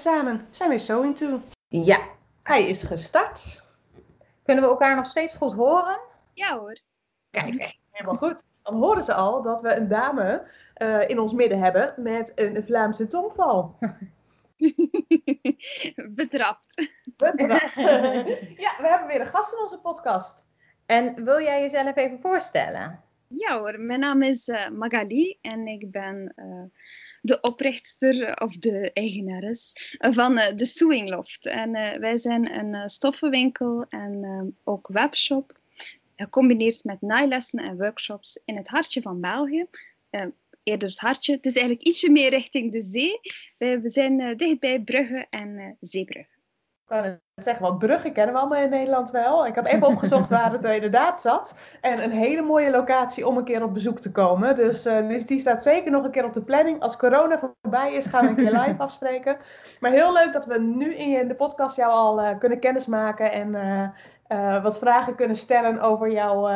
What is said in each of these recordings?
samen zijn we So Into. Ja. Hij is gestart. Kunnen we elkaar nog steeds goed horen? Ja hoor. Kijk, helemaal goed. Dan horen ze al dat we een dame eh, in ons midden hebben met een Vlaamse tongval. Betrapt. ja, we hebben weer een gast in onze podcast. En wil jij jezelf even voorstellen? Ja hoor, mijn naam is eh, Magali en ik ben eh, de oprichter of de eigenares van eh, de Sewing Loft. En eh, wij zijn een eh, stoffenwinkel en ook webshop, gecombineerd met naailessen en workshops in het hartje van België. Eerder het hartje, het is eigenlijk ietsje meer richting de zee. We zijn dichtbij Brugge en Zeebrugge. Kan het zeggen, want Brugge kennen we allemaal in Nederland wel. Ik heb even opgezocht waar het inderdaad zat. En een hele mooie locatie om een keer op bezoek te komen. Dus, dus die staat zeker nog een keer op de planning. Als corona voorbij is, gaan we een keer live afspreken. Maar heel leuk dat we nu in de podcast jou al eh, kunnen kennismaken. En eh, wat vragen kunnen stellen over jouw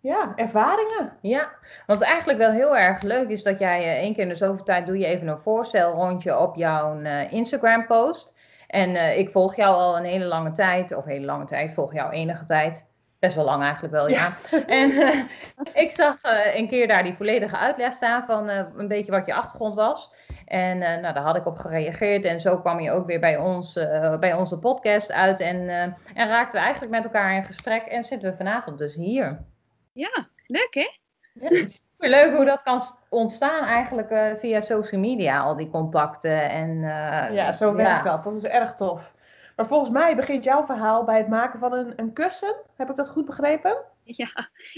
ja, ervaringen. Ja, want eigenlijk wel heel erg leuk is dat jij één keer in de zoveel tijd doe je even een voorstelrondje op jouw Instagram post. En eh, ik volg jou al een hele lange tijd, of hele lange tijd, volg jou enige tijd. Best wel lang eigenlijk wel, ja. En eh, ik zag eh, een keer daar die volledige uitleg staan van een beetje wat je achtergrond was. En nou, daar had ik op gereageerd en zo kwam je ook weer bij, ons, bij onze podcast uit. En, en raakten we eigenlijk met elkaar in gesprek en zitten we vanavond dus hier. Ja, leuk hè? Leuk hoe dat kan st- ontstaan eigenlijk eh, via social media, al die contacten. En, eh, Ja, zo werkt dat. Dat is erg tof. Maar volgens mij begint jouw verhaal bij het maken van een, een kussen. Heb ik dat goed begrepen? Ja,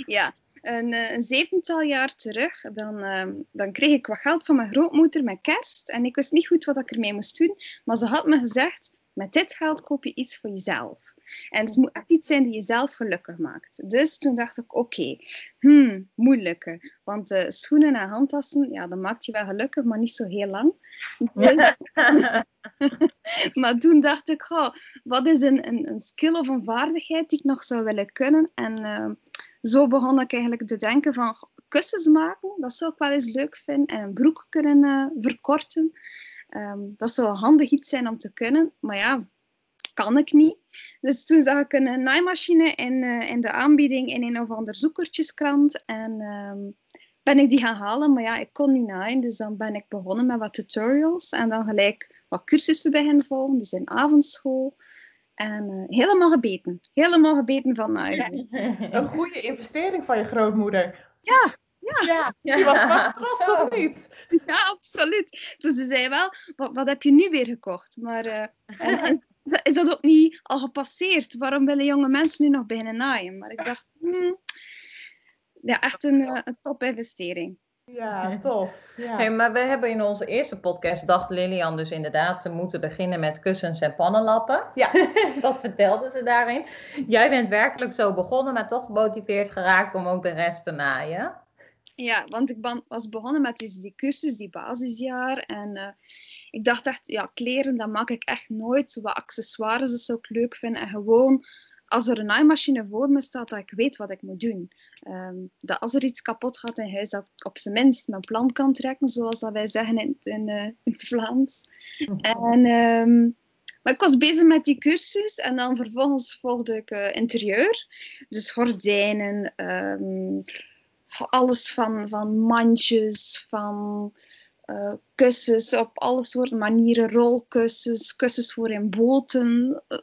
ja. Een, eh, een zevental jaar terug, dan, ehm, dan kreeg ik wat geld van mijn grootmoeder met kerst. En ik wist niet goed wat ik ermee moest doen. Maar ze had me gezegd, met dit geld koop je iets voor jezelf. En het moet echt iets zijn die jezelf gelukkig maakt. Dus toen dacht ik, oké, hmm, moeilijke. Want eh, schoenen en handtassen, ja, dat maakt je wel gelukkig, maar niet zo heel lang. Dus, maar toen dacht ik, goh, wat is een, een, een skill of een vaardigheid die ik nog zou willen kunnen? En ehm, zo begon ik eigenlijk te denken van kussens maken, dat zou ik wel eens leuk vinden. En een broek kunnen eh, verkorten. Ehm, dat zou handig iets zijn om te kunnen. Maar ja, kan ik niet. Dus toen zag ik een, naaimachine in, eh, in de aanbieding in een of ander zoekertjeskrant. En ehm, ben ik die gaan halen. Maar ja, ik kon niet naaien. Dus dan ben ik begonnen met wat tutorials. En dan gelijk wat cursussen beginnen volgen. Dus in avondschool. En eh, helemaal gebeten. Helemaal gebeten van naaien. Een goede investering van je grootmoeder. Ja, Ja, die was vast trots of niet? Ja, absoluut. Dus ze zei wel, wat, wat heb je nu weer gekocht? Maar eh, en, en is dat ook niet al gepasseerd? Waarom willen jonge mensen nu nog beginnen naaien? Maar ik dacht, hmm, ja, echt een, eh, een topinvestering. Ja, tof. Ja. Hey, maar we hebben in onze eerste podcast, dacht Lilian dus inderdaad te moeten beginnen met kussens en pannenlappen. Ja. dat vertelde ze daarin. Jij bent werkelijk zo begonnen, maar toch gemotiveerd geraakt om ook de rest te naaien. Ja, want ik ban- was begonnen met die, die cursus, die basisjaar. En eh, ik dacht echt, ja, kleren, dat maak ik echt nooit. Wat accessoires, dat zou ik leuk vinden. En gewoon, als er een naaimachine voor me staat, dat ik weet wat ik moet doen. Ehm, dat als er iets kapot gaat in huis, dat ik op zijn minst mijn plan kan trekken, zoals dat wij zeggen in, in, eh, in het Vlaams. En, ehm, maar ik was bezig met die cursus en dan vervolgens volgde ik eh, interieur. Dus gordijnen, ehm, alles van, van mandjes, van eh, kussens op alle soorten manieren, rolkussens, kussens voor in boten, eh,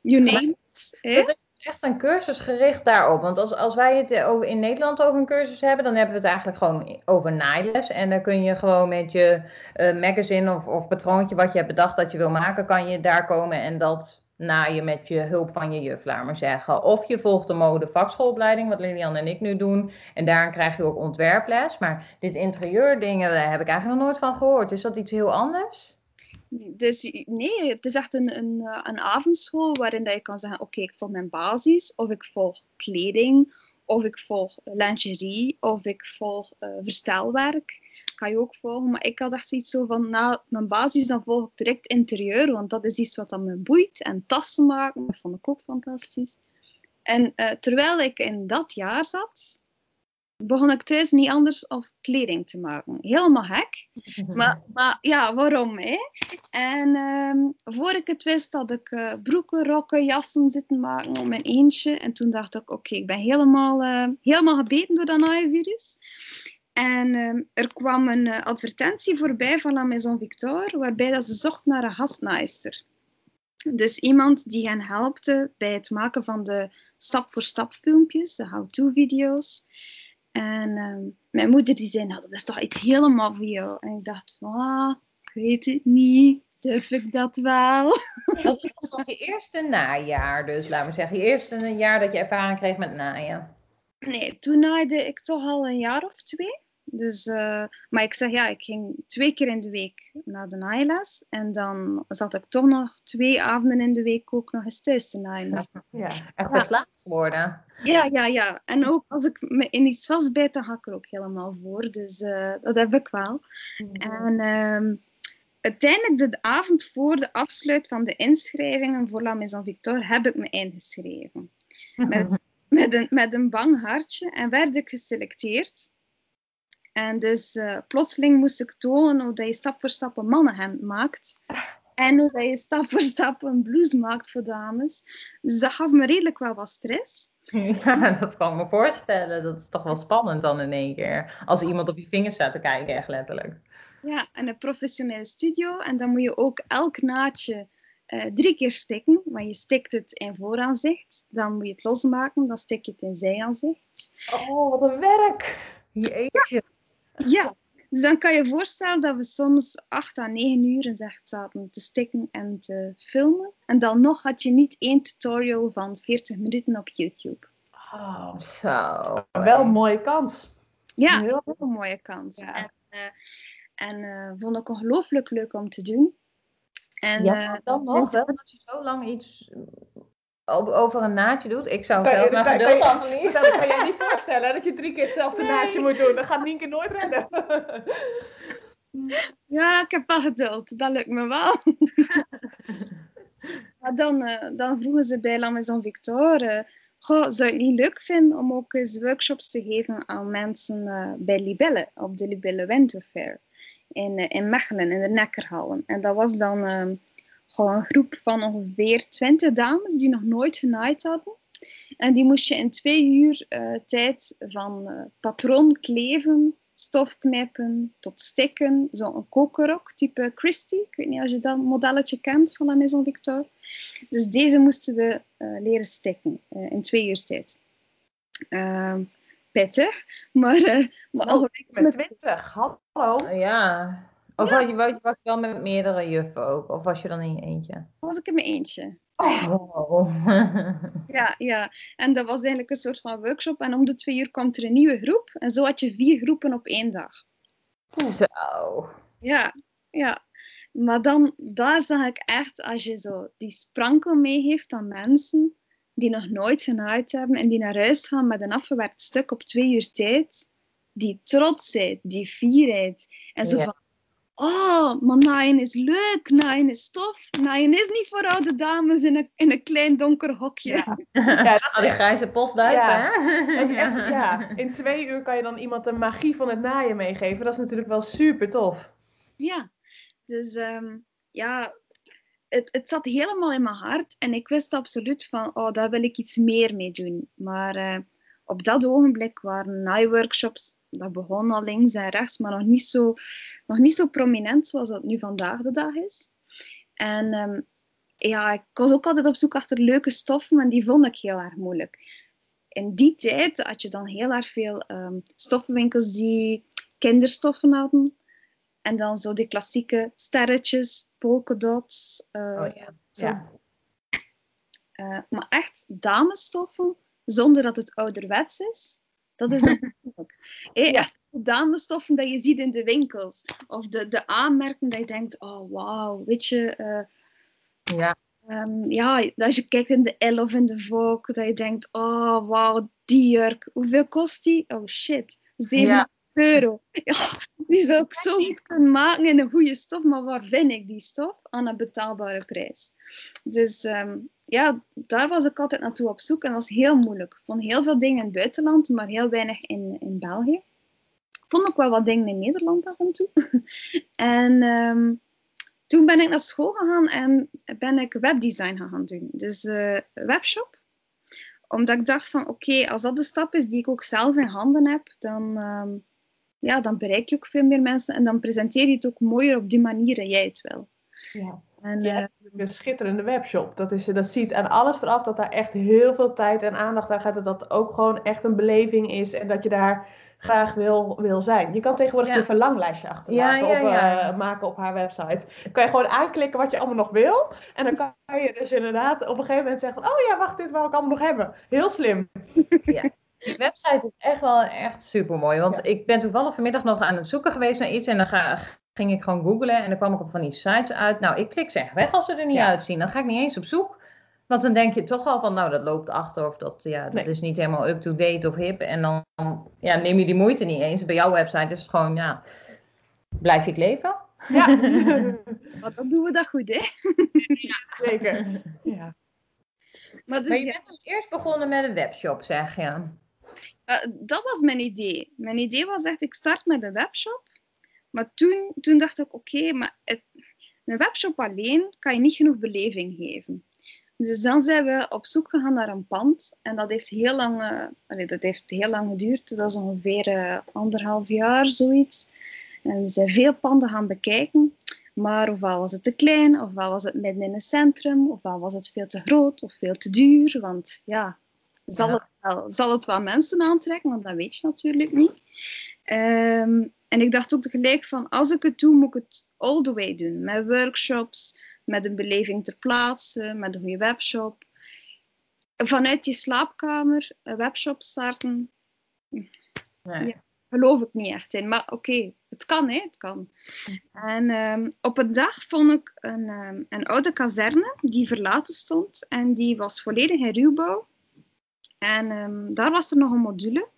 you name it. hè? Echt een cursus gericht daarop. Want als, als wij het eh, over, in Nederland over een cursus hebben, dan hebben we het eigenlijk gewoon over naailes. En dan kun je gewoon met je eh, magazine of, of patroontje wat je hebt bedacht dat je wil maken, kan je daar komen en dat naaien met je hulp van je juf, laat maar zeggen. Of je volgt de mode vakschoolopleiding, wat Lilian en ik nu doen. En daarin krijg je ook ontwerples. Maar dit interieurdingen, daar heb ik eigenlijk nog nooit van gehoord. Is dat iets heel anders? Dus nee, het is echt een, een, een avondschool waarin dat je kan zeggen, oké, ik volg mijn basis, of ik volg kleding, of ik volg lingerie, of ik volg eh, verstelwerk. Kan je ook volgen. Maar ik had echt iets zo van, na mijn basis, dan volg ik direct interieur, want dat is iets wat dan me boeit. En tassen maken, dat vond ik ook fantastisch. En eh, terwijl ik in dat jaar zat, begon ik thuis niet anders of kleding te maken. Helemaal gek. Maar, maar ja, waarom? Hè? En um, voor ik het wist, had ik uh, broeken, rokken, jassen zitten maken op mijn eentje. En toen dacht ik, oké, ik ben helemaal, uh, helemaal gebeten door dat naaienvirus. En um, er kwam een uh, advertentie voorbij van La Maison Victor, waarbij dat ze zocht naar een gastnaaister. Dus iemand die hen helpte bij het maken van de stap-voor-stap filmpjes, de how-to-video's. En uh, mijn moeder die zei, nou, dat is toch iets helemaal voor jou. En ik dacht, ah, ik weet het niet. Durf ik dat wel? Dat was nog je eerste najaar, dus laten we zeggen. Je eerste jaar dat je ervaring kreeg met naaien. Nee, toen naaide ik toch al een jaar of twee. Dus, uh, maar ik zeg ja, ik ging twee keer in de week naar de naailes. En dan zat ik toch nog twee avonden in de week ook nog eens thuis te naaien. Ja, echt verslaafd worden. Ja, ja, ja. En ook als ik me in iets vastbijt, dan ga ik er ook helemaal voor. Dus uh, dat heb ik wel. Mm. En uh, uiteindelijk de avond voor de afsluit van de inschrijvingen voor La Maison Victor heb ik me ingeschreven. Met, met, een, met een bang hartje. En werd ik geselecteerd. En dus uh, plotseling moest ik tonen hoe dat je stap voor stap een mannenhemd maakt. En hoe dat je stap voor stap een blouse maakt voor dames. Dus dat gaf me redelijk wel wat stress. Ja, dat kan ik me voorstellen. Dat is toch wel spannend dan in één keer. Als iemand op je vingers staat te kijken, echt letterlijk. Ja, en een professionele studio. En dan moet je ook elk naadje uh, drie keer stikken. Maar je stikt het in vooraanzicht. Dan moet je het losmaken. Dan stik je het in zijaanzicht. Oh, wat een werk! Jeetje. Ja, dus dan kan je voorstellen dat we soms 8 à 9 uur in echt zaten te stikken en te filmen. En dan nog had je niet één tutorial van 40 minuten op YouTube. Oh, Zo. wel een mooie kans. Ja, een heel, mooie kans. Ja. En, uh, en uh, vond ik ongelooflijk leuk om te doen. En, ja, uh, dan nog wel, als je zo lang iets over een naadje doet. Ik zou zelf mijn geduld. Dat kan jij niet voorstellen, dat je drie keer hetzelfde nee. naadje moet doen. Dat gaat Nienke nooit redden. Ja, ik heb wel geduld. Dat lukt me wel. maar dan, uh, dan vroegen ze bij La Maison Victor... Uh, goh, zou je het niet leuk vinden om ook eens workshops te geven aan mensen uh, bij Libelle, op de Libelle Winter Fair in, in Mechelen, in de Nekkerhallen. En dat was dan gewoon een groep van ongeveer 20 dames die nog nooit genaaid hadden. En die moest je in twee uur uh, tijd van uh, patroon kleven, stof knippen tot stikken. Zo'n kokerrok type Christie. Ik weet niet als je dat modelletje kent van la Maison Victor. Dus deze moesten we uh, leren stikken in twee uur tijd. Ehm, pittig, maar... maar oh, met 20, hallo. Ja, of ja. was, je, was je wel met meerdere juffen ook? Of was je dan in je eentje? Was ik in mijn eentje. Oh. ja, ja, en dat was eigenlijk een soort van workshop. En om de twee uur komt er een nieuwe groep. En zo had je vier groepen op één dag. Zo. Ja, ja. Maar dan, daar zag ik echt, als je zo die sprankel mee heeft aan mensen die nog nooit genaaid hebben en die naar huis gaan met een afgewerkt stuk op twee uur tijd, die trotsheid, die fierheid. En zo Ja. van, oh, maar naaien is leuk, naaien is tof. Naaien is niet voor oude dames in een, in een klein donker hokje. Ja. Ja, dat Al die grijze postduiven, Ja, hè? Dat is echt, ja, in twee uur kan je dan iemand de magie van het naaien meegeven. Dat is natuurlijk wel super tof. Ja, dus ehm, ja, het, het zat helemaal in mijn hart. En ik wist absoluut van, oh, daar wil ik iets meer mee doen. Maar eh, op dat ogenblik waren naaiworkshops, dat begon al links en rechts, maar nog niet zo, nog niet zo prominent zoals dat nu vandaag de dag is. En ehm, ja, ik was ook altijd op zoek achter leuke stoffen, maar die vond ik heel erg moeilijk. In die tijd had je dan heel erg veel ehm, stoffenwinkels die kinderstoffen hadden. En dan zo die klassieke sterretjes, polkadots. eh, Oh ja. zo. Ja. Eh, maar echt damesstoffen, zonder dat het ouderwets is, dat is dan Eh, echt damesstoffen dat je ziet in de winkels. Of de, de aanmerken dat je denkt, oh wauw, weet je... eh, Ja. Ehm, ja, als je kijkt in de Elle of in de Vogue, dat je denkt, oh wauw, die jurk, hoeveel kost die? Oh shit, 7 Ja. euro. Ja, die zou ik zo goed kunnen maken in een goede stof, maar waar vind ik die stof? Aan een betaalbare prijs. Dus ehm, ja, daar was ik altijd naartoe op zoek en dat was heel moeilijk. Ik vond heel veel dingen in het buitenland, maar heel weinig in, in België. Ik vond ook wel wat dingen in Nederland af en toe. en ehm, toen ben ik naar school gegaan en ben ik webdesign gaan doen. Dus uh, webshop. Omdat ik dacht van oké, als dat de stap is die ik ook zelf in handen heb, dan, ehm, ja, dan bereik je ook veel meer mensen en dan presenteer je het ook mooier op die manier dat jij het wil. Ja. En, je uh, hebt een schitterende webshop. Dat, is, dat ziet aan alles eraf dat daar echt heel veel tijd en aandacht aan gaat. Dat dat ook gewoon echt een beleving is. En dat je daar graag wil, wil zijn. Je kan tegenwoordig een verlanglijstje achterlaten ja, ja, op, uh, maken op haar website. Dan kan je gewoon aanklikken wat je allemaal nog wil. En dan kan je dus inderdaad op een gegeven moment zeggen: Oh ja, wacht, dit wil ik allemaal nog hebben. Heel slim. Ja. Die website is echt wel echt super mooi. Want ik ben toevallig vanmiddag nog aan het zoeken geweest naar iets. En dan ga, ging ik gewoon googlen en dan kwam ik op van die sites uit. Nou, ik klik ze echt weg als ze er niet uitzien. Dan ga ik niet eens op zoek. Want dan denk je toch al van, nou, dat loopt achter of dat, ja, dat is niet helemaal up-to-date of hip. En dan ja, neem je die moeite niet eens. Bij jouw website is het gewoon, ja, blijf ik leven? Ja, want dan doen we dat goed, hè? ja, zeker. Ja. Maar, dus, maar je bent dus eerst begonnen met een webshop, zeg je? Uh, dat was mijn idee. Mijn idee was echt, ik start met een webshop. Maar toen, toen dacht ik, oké, maar het, een webshop alleen kan je niet genoeg beleving geven. Dus dan zijn we op zoek gegaan naar een pand. En dat heeft heel lang, uh, dat heeft heel lang geduurd. Dat is ongeveer uh, anderhalf jaar, zoiets. En we zijn veel panden gaan bekijken. Maar ofwel was het te klein, ofwel was het midden in een centrum, ofwel was het veel te groot of veel te duur. Want ja, zal, Het, wel, zal het wel mensen aantrekken? Want dat weet je natuurlijk niet. Um, en ik dacht ook tegelijk van, als ik het doe, moet ik het all the way doen. Met workshops, met een beleving ter plaatse, met een goede webshop. Vanuit je slaapkamer een webshop starten, nee. ja, geloof ik niet echt in. Maar oké, het kan, hè? Het kan. En um, op een dag vond ik een, um, een oude kazerne die verlaten stond. En die was volledig in ruwbouw. En um, daar was er nog een module.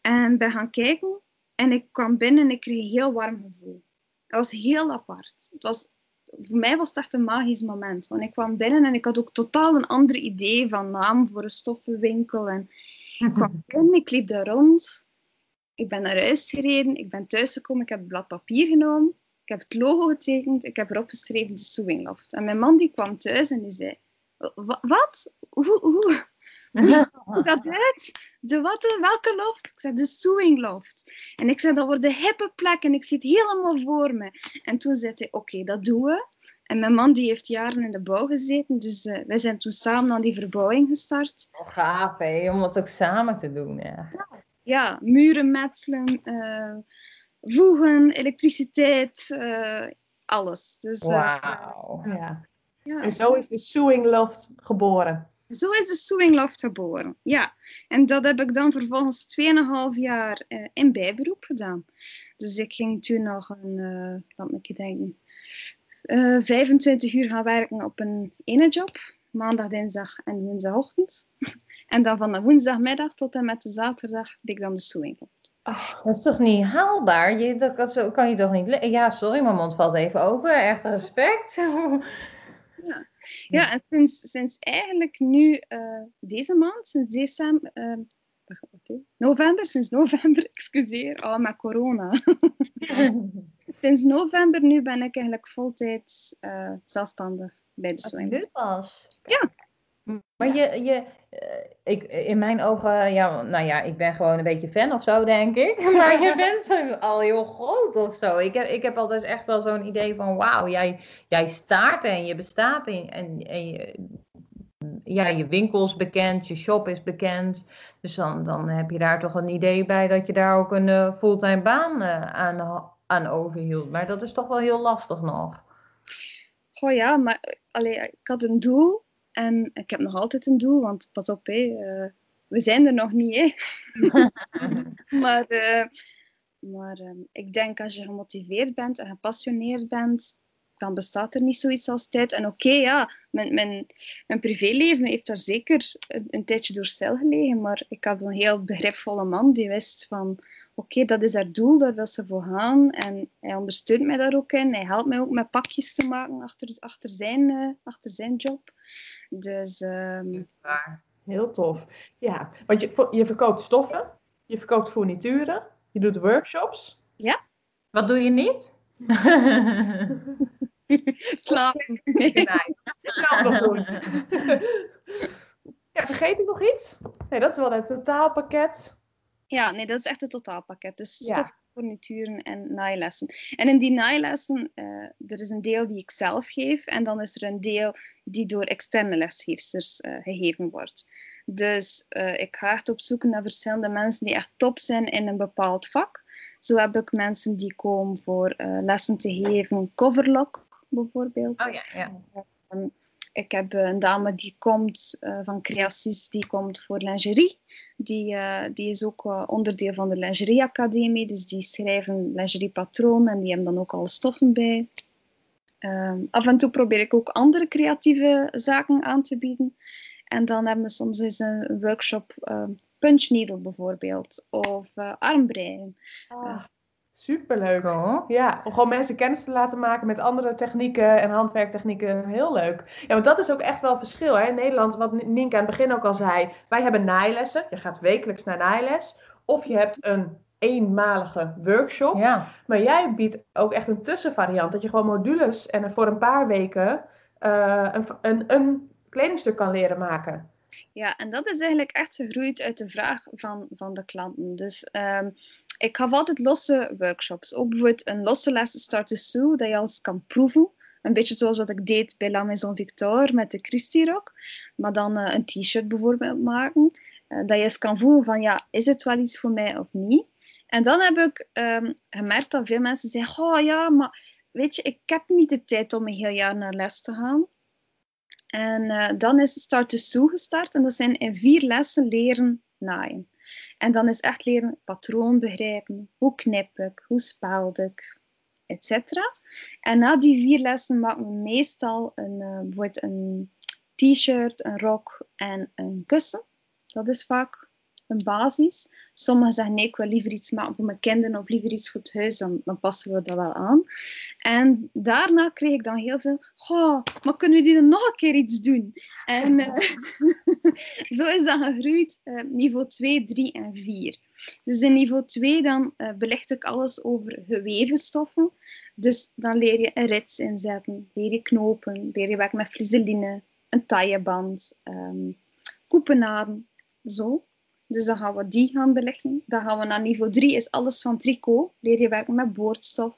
En bij gaan kijken en ik kwam binnen en ik kreeg een heel warm gevoel. Het was heel apart. Het was, voor mij was het echt een magisch moment. Want ik kwam binnen en ik had ook totaal een ander idee van naam voor een stoffenwinkel. En ik kwam binnen, ik liep daar rond. Ik ben naar huis gereden, ik ben thuisgekomen, ik heb een blad papier genomen. Ik heb het logo getekend, ik heb erop geschreven de Sewing Loft. En mijn man die kwam thuis en die zei... Wat? Hoe, hoe dat uit? De wat? Welke loft? Ik zei, de sewing loft. En ik zei, dat wordt de hippe plek en ik zit helemaal voor me. En toen zei hij, oké, dat doen we. En mijn man die heeft jaren in de bouw gezeten, dus uh, wij zijn toen samen aan die verbouwing gestart. Oh, gaaf, hè? om dat ook samen te doen. Ja, ja, muren metselen, uh, voegen, elektriciteit, uh, alles. Dus, Wauw. ja. ja. En zo is de Sewing Loft geboren. Zo is de Loft geboren. Ja, en dat heb ik dan vervolgens 2,5 jaar uh, in bijberoep gedaan. Dus ik ging toen nog een, uh, laat me denken, uh, 25 uur gaan werken op een ene job. Maandag, dinsdag en woensdagochtend. en dan van de woensdagmiddag tot en met de zaterdag deed ik dan de Sewing Loft. Oh, dat is toch niet haalbaar? Je, dat kan je toch niet... Ja, sorry, mijn mond valt even open. Echt respect. ja. En sinds, sinds eigenlijk nu uh, deze maand, sinds december, uh, november, sinds november, excuseer, oh, met corona. sinds november nu ben ik eigenlijk voltijds uh, zelfstandig bij de swing. Was? Ja. Maar je, je ik, in mijn ogen, ja, nou ja, ik ben gewoon een beetje fan of zo, denk ik. Maar je bent al heel groot of zo. Ik heb, ik heb altijd echt wel zo'n idee van, wauw, jij, jij staat en je bestaat en, en, en je, ja, je winkel is bekend, je shop is bekend. Dus dan, dan heb je daar toch een idee bij dat je daar ook een uh, fulltime baan uh, aan, aan overhield. Maar dat is toch wel heel lastig nog. Goh ja, maar allee, ik had een doel en ik heb nog altijd een doel, want pas op, hé, uh, we zijn er nog niet. Hè. maar uh, maar uh, ik denk als je gemotiveerd bent en gepassioneerd bent, dan bestaat er niet zoiets als tijd. En oké, okay, ja, mijn, mijn, mijn privéleven heeft daar zeker een, een tijdje door stilgelegen, maar ik had een heel begripvolle man die wist van oké, dat is haar doel, daar wil ze voor gaan. En hij ondersteunt mij daar ook in. Hij helpt mij ook met pakjes te maken achter, achter, zijn, uh, achter zijn job. Dus... Um... Heel tof. Ja, want je, je verkoopt stoffen, je verkoopt fournituren, je doet workshops. Ja. Wat doe je niet? Slapen. Nee. Slaap nog doen. ja, vergeet ik nog iets? Nee, dat is wel het totaalpakket. Ja, nee, dat is echt het totaalpakket. Dus stof, furnituren en naailessen. En in die naailessen, uh, er is een deel die ik zelf geef en dan is er een deel die door externe lesgeefsters uh, gegeven wordt. Dus uh, ik ga echt op zoek naar verschillende mensen die echt top zijn in een bepaald vak. Zo heb ik mensen die komen voor lessen te geven, coverlock bijvoorbeeld. Oh ja, ja. Um, ik heb een dame die komt uh, van creaties, die komt voor lingerie. Die, uh, die is ook uh, onderdeel van de Lingerie Academie. Dus die schrijven lingeriepatroon en die hebben dan ook alle stoffen bij. Ehm, af en toe probeer ik ook andere creatieve zaken aan te bieden. En dan hebben we soms eens een workshop punch needle bijvoorbeeld. Of armbreien. Ah. Superleuk. Ja, om gewoon mensen kennis te laten maken met andere technieken en handwerktechnieken. Heel leuk. Ja, want dat is ook echt wel verschil hè? in Nederland. Wat Nienke aan het begin ook al zei. Wij hebben naaillessen. Je gaat wekelijks naar naailes. Of je hebt een eenmalige workshop. Ja. Maar jij biedt ook echt een tussenvariant. Dat je gewoon modules en voor een paar weken uh, een, een, een kledingstuk kan leren maken. Ja, en dat is eigenlijk echt gegroeid uit de vraag van, van de klanten. Dus um, ik gaf altijd losse workshops. Ook bijvoorbeeld een losse les Start to dat je alles kan proeven. Een beetje zoals wat ik deed bij La Maison Victor met de Christie Rock. Maar dan uh, een t-shirt bijvoorbeeld maken. Uh, dat je eens kan voelen van, ja, is het wel iets voor mij of niet? En dan heb ik um, gemerkt dat veel mensen zeggen, oh ja, maar weet je, ik heb niet de tijd om een heel jaar naar les te gaan. En uh, dan is Start to gestart. En dat zijn in vier lessen leren naaien. En dan is echt leren patroon begrijpen. Hoe knip ik? Hoe speld ik? Etc. En na die vier lessen maken we meestal een, bijvoorbeeld een t-shirt, een rok en een kussen. Dat is vaak een basis. Sommigen zeggen nee, ik wil liever iets maken voor mijn kinderen of liever iets voor het huis, dan, dan passen we dat wel aan. En daarna kreeg ik dan heel veel, goh, maar kunnen we dan nog een keer iets doen? En uh, zo is dat gegroeid, uh, niveau 2, 3 en 4. Dus in niveau 2 dan uh, belicht ik alles over geweven stoffen. Dus dan leer je een rits inzetten, leer je knopen, leer je werken met friseline, een tailleband, um, zo. Dus dan gaan we die gaan belichten. Dan gaan we naar niveau 3, is alles van tricot. Leer je werken met boordstof.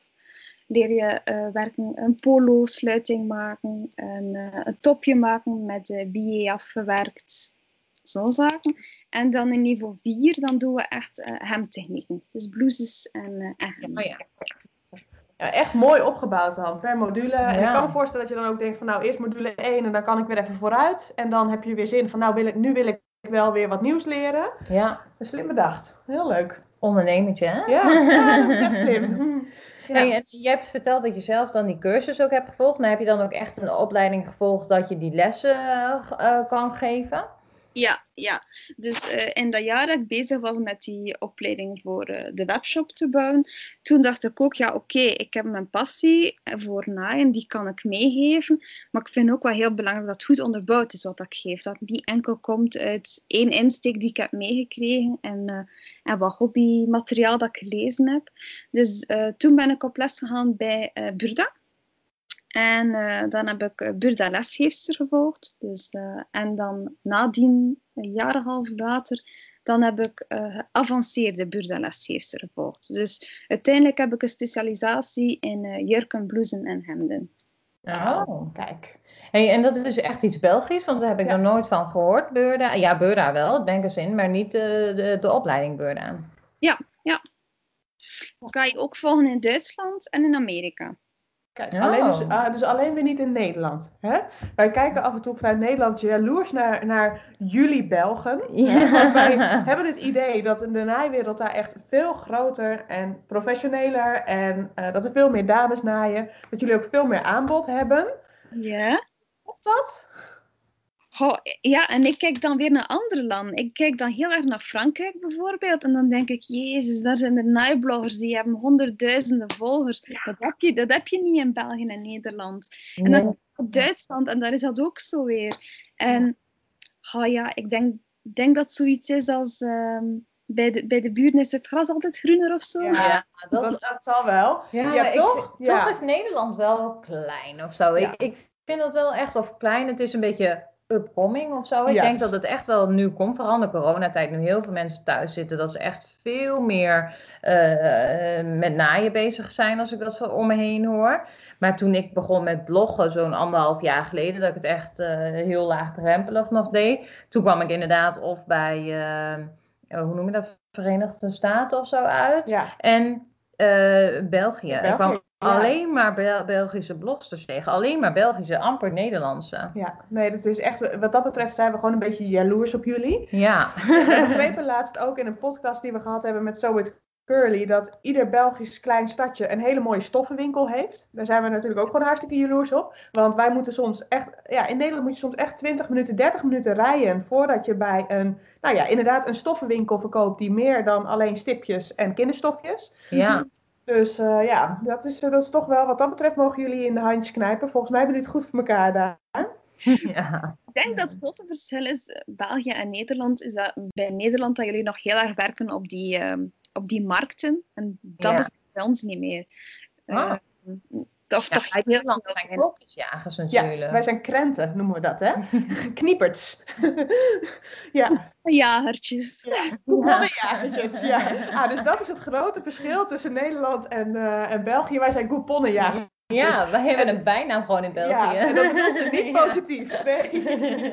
Leer je uh, werken, een polo-sluiting maken. Een, uh, een topje maken met uh, billet afgewerkt. Zo'n zaken. En dan in niveau 4, dan doen we echt hemtechnieken. Dus blouses en, en hemden. Oh ja. Ja, echt mooi opgebouwd dan, per module. Ja. En ik kan me voorstellen dat je dan ook denkt van nou, eerst module 1 en dan kan ik weer even vooruit. En dan heb je weer zin van nou, wil ik, nu wil ik wel weer wat nieuws leren. Ja. Slim bedacht. Heel leuk. Ondernemertje, hè? Ja, ja dat is echt slim. Ja. Hey, en je hebt verteld dat je zelf dan die cursus ook hebt gevolgd. Maar heb je dan ook echt een opleiding gevolgd dat je die lessen uh, kan geven? Ja, ja. Dus uh, in dat jaar dat ik bezig was met die opleiding voor uh, de webshop te bouwen, toen dacht ik ook, ja oké, ik heb mijn passie voor naaien, die kan ik meegeven. Maar ik vind ook wel heel belangrijk dat het goed onderbouwd is wat ik geef. Dat het niet enkel komt uit één insteek die ik heb meegekregen en, uh, en wat hobbymateriaal dat ik gelezen heb. Dus toen ben ik op les gegaan bij Burda. En uh, dan heb ik uh, Burda lesgeefster gevolgd. Dus, uh, en dan nadien, een jaar en een half later, dan heb ik geavanceerde Burda lesgeefster gevolgd. Dus uiteindelijk heb ik een specialisatie in jurken, blousen en hemden. Oh, kijk. Hey, en dat is dus echt iets Belgisch, want daar heb ik ja. nog nooit van gehoord, Burda. Ja, Burda wel, het bankers in, maar niet de, de, de opleiding Burda. Ja, ja. Kan je ook volgen in Duitsland en in Amerika. Kijk, oh. alleen dus, uh, dus, alleen weer niet in Nederland. Hè? Wij kijken af en toe vanuit Nederland jaloers naar, naar jullie Belgen. Ja. Want wij hebben het idee dat in de naaiwereld daar echt veel groter en professioneler en uh, dat er veel meer dames naaien. Dat jullie ook veel meer aanbod hebben. Ja. Klopt dat? Goh, ja, en ik kijk dan weer naar andere landen. Ik kijk dan heel erg naar Frankrijk bijvoorbeeld. En dan denk ik, jezus, daar zijn de naaibloggers, die hebben honderdduizenden volgers. Dat, heb je, dat heb je niet in België en Nederland. En dan op Duitsland, en daar is dat ook zo weer. En oh ja, ik denk, denk dat zoiets is als... Ehm, bij de, bij de buren is het gras altijd groener of zo. Ja, dat, dat, zal wel. Ja, ja toch? ja. Toch is Nederland wel klein of zo. Ik, ik vind dat wel echt of klein. Het is een beetje upcoming of zo. Ik denk dat het echt wel nu komt, vooral in de coronatijd, nu heel veel mensen thuis zitten, dat ze echt veel meer uh, met naaien bezig zijn, als ik dat van om me heen hoor. Maar toen ik begon met bloggen, zo'n anderhalf jaar geleden, dat ik het echt uh, heel laagdrempelig nog deed, toen kwam ik inderdaad of bij, uh, hoe noem je dat, Verenigde Staten of zo uit. Ja. En België. België. Ik kwam Alleen maar Belgische blogsters tegen. Alleen maar Belgische, amper Nederlandse. Ja, nee, dat is echt. Wat dat betreft zijn we gewoon een beetje jaloers op jullie. Ja. We begrepen laatst ook in een podcast die we gehad hebben met So It Curly dat ieder Belgisch klein stadje een hele mooie stoffenwinkel heeft. Daar zijn we natuurlijk ook gewoon hartstikke jaloers op. Want wij moeten soms echt, ja, in Nederland moet je soms echt 20 minuten, 30 minuten rijden voordat je bij een, nou ja, inderdaad een stoffenwinkel verkoopt die meer dan alleen stipjes en kinderstofjes. Ja. Dus uh, ja, dat is, dat is toch wel, wat dat betreft mogen jullie in de handjes knijpen. Volgens mij hebben jullie het goed voor elkaar daar. Ja. Ik denk dat het grote verschil is, eh, België en Nederland, is dat bij Nederland dat jullie nog heel erg werken op die, uh, op die markten. En dat ja. bij ons niet meer. Ah. Uh, of ja, toch uit Nederland zijn koopjesjagers natuurlijk. Ja, wij zijn krenten, noemen we dat, hè? Knieperts. ja. Jagertjes. Ja, ja. Ah, dus dat is het grote verschil tussen Nederland en, uh, en België. Wij zijn couponnenjagers. Ja, dus, wij hebben een bijnaam gewoon in België. Ja, en dat is niet positief. Nee.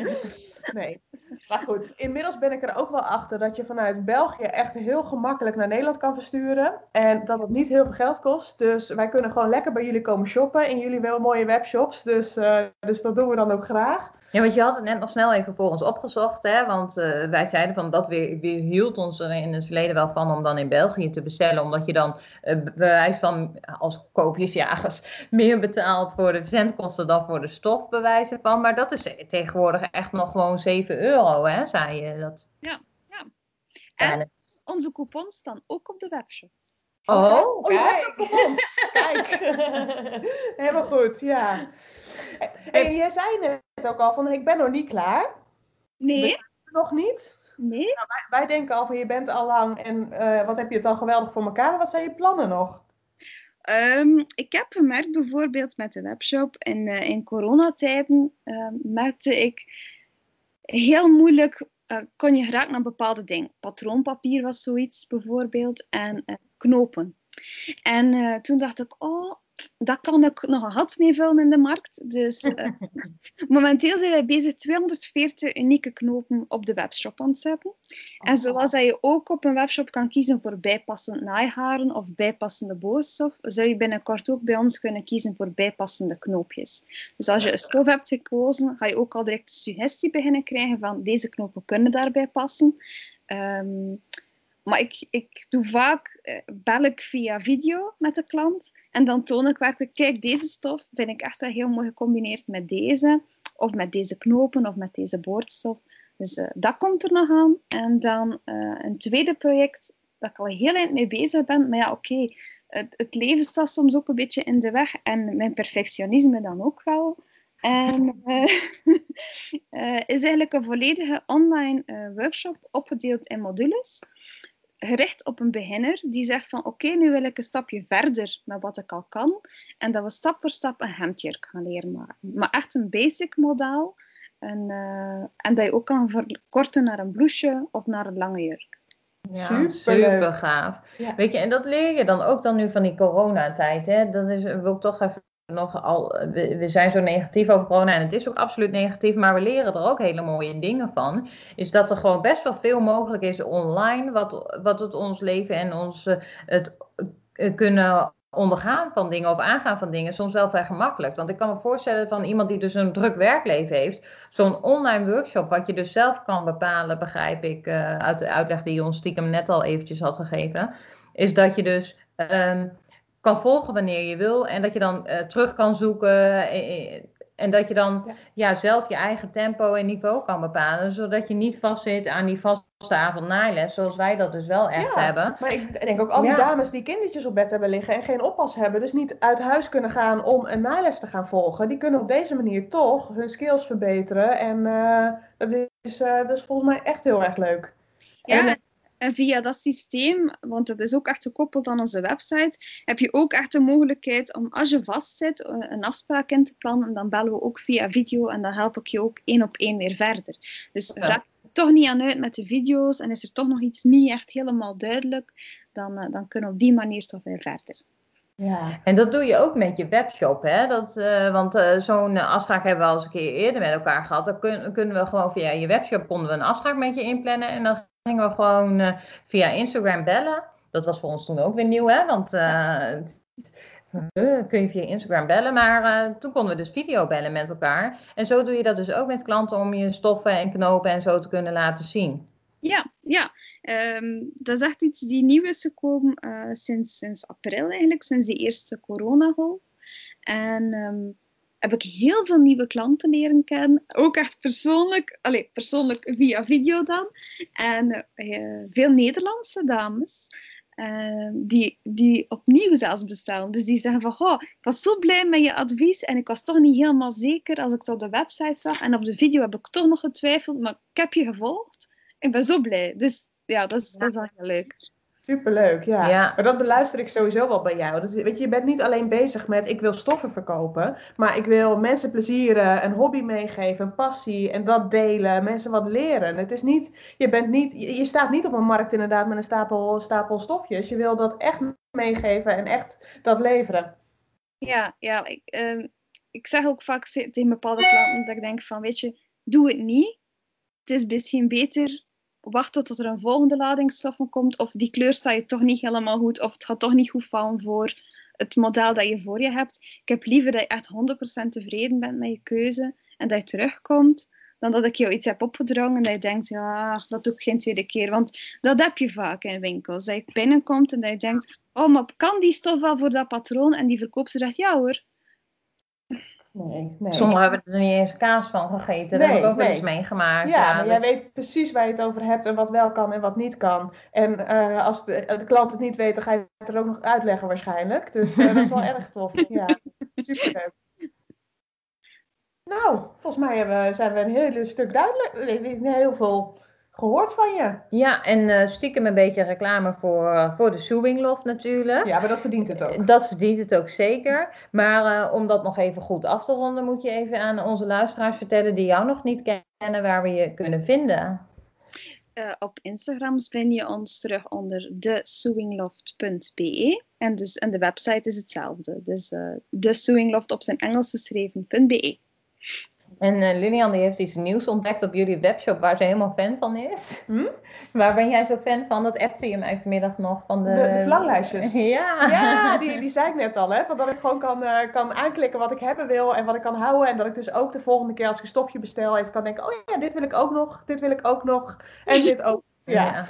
nee. Maar goed, inmiddels ben ik er ook wel achter dat je vanuit België echt heel gemakkelijk naar Nederland kan versturen. En dat het niet heel veel geld kost. Dus wij kunnen gewoon lekker bij jullie komen shoppen in jullie wel mooie webshops. Dus, uh, dus dat doen we dan ook graag. Ja, want je had het net nog snel even voor ons opgezocht, hè? want uh, wij zeiden van dat weer, weer hield ons er in het verleden wel van om dan in België te bestellen, omdat je dan uh, bewijs van als koopjesjagers meer betaalt voor de verzendkosten dan voor de stof, bewijzen van. Maar dat is tegenwoordig echt nog gewoon 7 euro, hè, zei je. Dat... Ja, ja. En onze coupons staan ook op de webshop. Oh, oh, je hebt coupons. Kijk. Helemaal goed, ja. En jij zei net ook al van, ik ben nog niet klaar. Nee. Nog niet? Nee. Nou, wij, wij, denken al van, je bent al lang en uh, wat heb je het al geweldig voor elkaar. Maar wat zijn je plannen nog? Um, ik heb gemerkt bijvoorbeeld met de webshop in, uh, in coronatijden, uh, merkte ik heel moeilijk uh, kon je geraken naar bepaalde dingen. Patroonpapier was zoiets bijvoorbeeld en knopen. En toen dacht ik, oh, dat kan ik nog een gat mee vullen in de markt. Dus uh, momenteel zijn wij bezig 240 unieke knopen op de webshop aan het zetten. En zoals dat je ook op een webshop kan kiezen voor bijpassend naaiharen of bijpassende boorstof, zou je binnenkort ook bij ons kunnen kiezen voor bijpassende knoopjes. Dus als je een stof hebt gekozen, ga je ook al direct de suggestie beginnen krijgen van deze knopen kunnen daarbij passen. Um, maar ik, ik doe vaak, uh, bel ik via video met de klant en dan toon ik werkelijk, kijk, deze stof vind ik echt wel heel mooi gecombineerd met deze, of met deze knopen, of met deze boordstof. Dus uh, dat komt er nog aan. En dan uh, een tweede project, dat ik al heel eind mee bezig ben, maar ja, oké, het, het, leven staat soms ook een beetje in de weg en mijn perfectionisme dan ook wel. En is eigenlijk een volledige online workshop opgedeeld in modules gericht op een beginner die zegt van oké, nu wil ik een stapje verder met wat ik al kan en dat we stap voor stap een hemdjurk gaan leren maken. Maar echt een basic model en, uh, en dat je ook kan verkorten naar een blouseje of naar een lange jurk. Ja, super, super gaaf. Ja. Weet je, en dat leer je dan ook dan nu van die coronatijd. Hè? Dat is, wil ik toch even nogal, we, we zijn zo negatief over corona en het is ook absoluut negatief, maar we leren er ook hele mooie dingen van. Is dat er gewoon best wel veel mogelijk is online, wat, wat het ons leven en ons eh, het uh, kunnen ondergaan van dingen of aangaan van dingen soms wel vrij gemakkelijk. Want ik kan me voorstellen van iemand die dus een druk werkleven heeft, zo'n online workshop, wat je dus zelf kan bepalen, begrijp ik uh, uit de uitleg die je ons stiekem net al eventjes had gegeven, is dat je dus um, kan volgen wanneer je wil. En dat je dan uh, terug kan zoeken. Eh, En dat je dan ja. zelf je eigen tempo en niveau kan bepalen. Zodat je niet vastzit aan die vaste avond naailes. Zoals wij dat dus wel echt hebben. Maar ik denk ook al die dames die kindertjes op bed hebben liggen en geen oppas hebben. Dus niet uit huis kunnen gaan om een naailes te gaan volgen. Die kunnen op deze manier toch hun skills verbeteren. En uh, dat, is, uh, dat is volgens mij echt heel erg leuk. Ja, en via dat systeem, want dat is ook echt gekoppeld aan onze website, heb je ook echt de mogelijkheid om als je vastzit, eh, een afspraak in te plannen. En dan bellen we ook via video en dan help ik je ook één op één weer verder. Dus ja. raak je toch niet aan uit met de video's en is er toch nog iets niet echt helemaal duidelijk, dan, uh, dan kunnen we op die manier toch weer verder. Ja. En dat doe je ook met je webshop, hè? Dat, uh, want uh, zo'n afspraak hebben we al eens een keer eerder met elkaar gehad. Dan kun, kunnen we gewoon via je webshop konden we een afspraak met je inplannen. En dan gingen we gewoon uh, via Instagram bellen. Dat was voor ons toen ook weer nieuw, hè? Want uh, kun je via Instagram bellen. Maar toen konden we dus video bellen met elkaar. En zo doe je dat dus ook met klanten om je stoffen en knopen en zo te kunnen laten zien. Ja, ja. Um, dat is echt iets die nieuw is gekomen sinds, sinds april eigenlijk, sinds de eerste coronagolf. En um, heb ik heel veel nieuwe klanten leren kennen. Ook echt persoonlijk, allez, persoonlijk via video dan. En uh, veel Nederlandse dames. Uh, die, die opnieuw zelfs bestellen. Dus die zeggen van, goh, ik was zo blij met je advies en ik was toch niet helemaal zeker als ik het op de website zag. En op de video heb ik toch nog getwijfeld, maar ik heb je gevolgd. Ik ben zo blij. Dus ja, dat is, dat is wel heel leuk. Superleuk, ja. ja. Maar dat beluister ik sowieso wel bij jou. Dus, weet je, je bent niet alleen bezig met ik wil stoffen verkopen, maar ik wil mensen plezieren, een hobby meegeven, een passie en dat delen, mensen wat leren. Het is niet, je, bent niet, je staat niet op een markt inderdaad met een stapel, stapel stofjes. Je wil dat echt meegeven en echt dat leveren. Ja, ja ik, uh, ik zeg ook vaak tegen bepaalde klanten dat ik denk van, weet je, doe het niet. Het is misschien beter wachten tot er een volgende lading stoffen komt, of die kleur staat je toch niet helemaal goed, of het gaat toch niet goed vallen voor het model dat je voor je hebt. Ik heb liever dat je echt 100% tevreden bent met je keuze en dat je terugkomt, dan dat ik jou iets heb opgedrongen en dat je denkt, ja, dat doe ik geen tweede keer. Want dat heb je vaak in winkels. Dat je binnenkomt en dat je denkt, oh, maar kan die stof wel voor dat patroon? En die verkoopster zegt, ja hoor, Nee, nee. Sommigen hebben er niet eens kaas van gegeten. Dat heb ik ook wel eens meegemaakt. Ja, ja maar jij weet precies waar je het over hebt en wat wel kan en wat niet kan. En uh, als de, de, klant het niet weet, dan ga je het er ook nog uitleggen waarschijnlijk. Dus uh, dat is wel erg tof. Ja, superleuk. Nou, volgens mij hebben, zijn we een heel stuk duidelijk. Heel veel gehoord van je. Ja, en uh, stiekem een beetje reclame voor, uh, voor de Sewing Loft natuurlijk. Ja, maar dat verdient het ook. Dat verdient het ook zeker. Maar uh, om dat nog even goed af te ronden, moet je even aan onze luisteraars vertellen die jou nog niet kennen, waar we je kunnen vinden. op Instagram vind je ons terug onder thesewingloft.be. En, dus, en de website is hetzelfde. Dus uh, thesewingloft op zijn Engels geschreven.be. En uh, Lilian die heeft iets nieuws ontdekt op jullie webshop waar ze helemaal fan van is. Hm? Waar ben jij zo fan van? Dat appte je mij vanmiddag nog. Van de, de, de ja, ja die, die zei ik net al. Hè? Van dat ik gewoon kan, uh, kan aanklikken wat ik hebben wil en wat ik kan houden. En dat ik dus ook de volgende keer als ik een stofje bestel even kan denken... Oh ja, dit wil ik ook nog, dit wil ik ook nog en dit ook ja.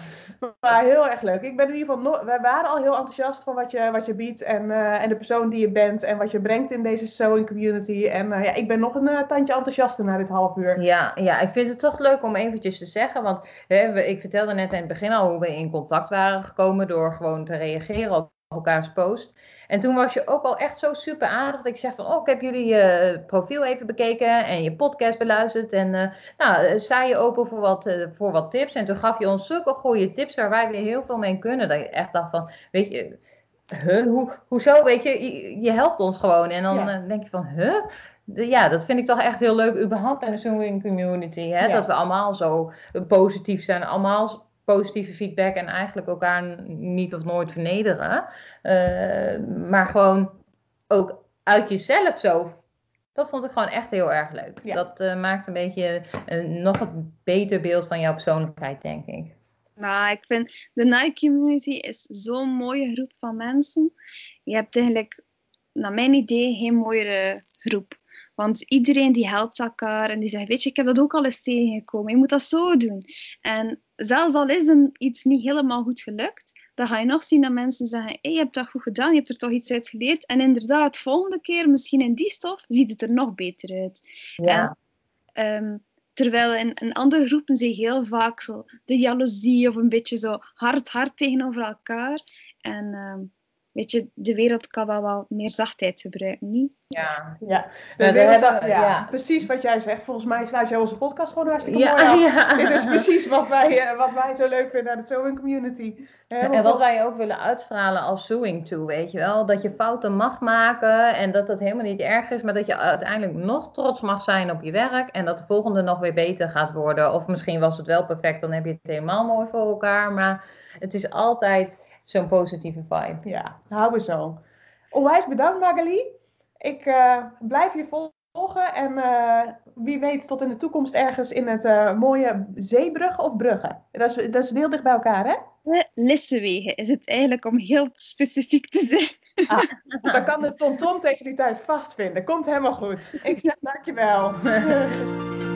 maar heel erg leuk. Ik ben in ieder geval, wij waren al heel enthousiast van wat je, wat je biedt en, uh, en de persoon die je bent en wat je brengt in deze sewing community. En uh, ja, ik ben nog een uh, tandje enthousiaster na dit half uur. Ja, ja, ik vind het toch leuk om eventjes te zeggen, want hè, we, ik vertelde net in het begin al hoe we in contact waren gekomen door gewoon te reageren op elkaars post. En toen was je ook al echt zo super aardig dat ik zeg van, oh, ik heb jullie je profiel even bekeken en je podcast beluisterd. En uh, nou, eh, sta je open voor wat, uh, voor wat tips. En toen gaf je ons zulke goede tips waar wij weer heel veel mee kunnen. Dat je echt dacht van, weet je, huh, hoe, hoezo, weet je, je, je helpt ons gewoon. En dan ja. denk je van, huh? ja, dat vind ik toch echt heel leuk, überhaupt in de swimming community. Hè? Ja. Dat we allemaal zo positief zijn, allemaal positieve feedback en eigenlijk elkaar niet of nooit vernederen. Uh, maar gewoon ook uit jezelf zo. Dat vond ik gewoon echt heel erg leuk. Ja. Dat uh, maakt een beetje een nog een beter beeld van jouw persoonlijkheid, denk ik. Nou, ik vind de Nike community is zo'n mooie groep van mensen. Je hebt eigenlijk, naar mijn idee, geen mooiere groep. Want iedereen die helpt elkaar en die zegt, weet je, ik heb dat ook al eens tegengekomen. Je moet dat zo doen. En zelfs al is een, iets niet helemaal goed gelukt, dan ga je nog zien dat mensen zeggen, hey, je hebt dat goed gedaan, je hebt er toch iets uit geleerd. En inderdaad, volgende keer, misschien in die stof, ziet het er nog beter uit. Ja. En, ehm, terwijl in, in andere groepen zie je heel vaak zo de jaloezie of een beetje zo hard, hard tegenover elkaar. En ehm, weet je, de wereld kan wel wat meer zachtheid gebruiken, niet? Ja. Ja, Nou, de wereld- hebben ja, ja. precies wat jij zegt. Volgens mij sluit jij onze podcast gewoon hartstikke Ja, mooi af. ja. Dit is precies wat wij, eh, wat wij zo leuk vinden aan de sewing community. En wat dat- wij ook willen uitstralen als sewing toe, weet je wel. Dat je fouten mag maken en dat dat helemaal niet erg is, maar dat je uiteindelijk nog trots mag zijn op je werk en dat de volgende nog weer beter gaat worden. Of misschien was het wel perfect, dan heb je het helemaal mooi voor elkaar. Maar het is altijd zo'n positieve vibe. Ja, houden we zo. Onwijs bedankt Magali. Ik eh, blijf je volgen en eh, wie weet tot in de toekomst ergens in het eh, mooie Zeebrugge of Brugge. Dat is, dat is heel dicht bij elkaar, hè? Lissewegen is het eigenlijk om heel specifiek te zijn. Dan kan de TomTom tegen die tijd vastvinden. Komt helemaal goed. Ik zeg dankjewel.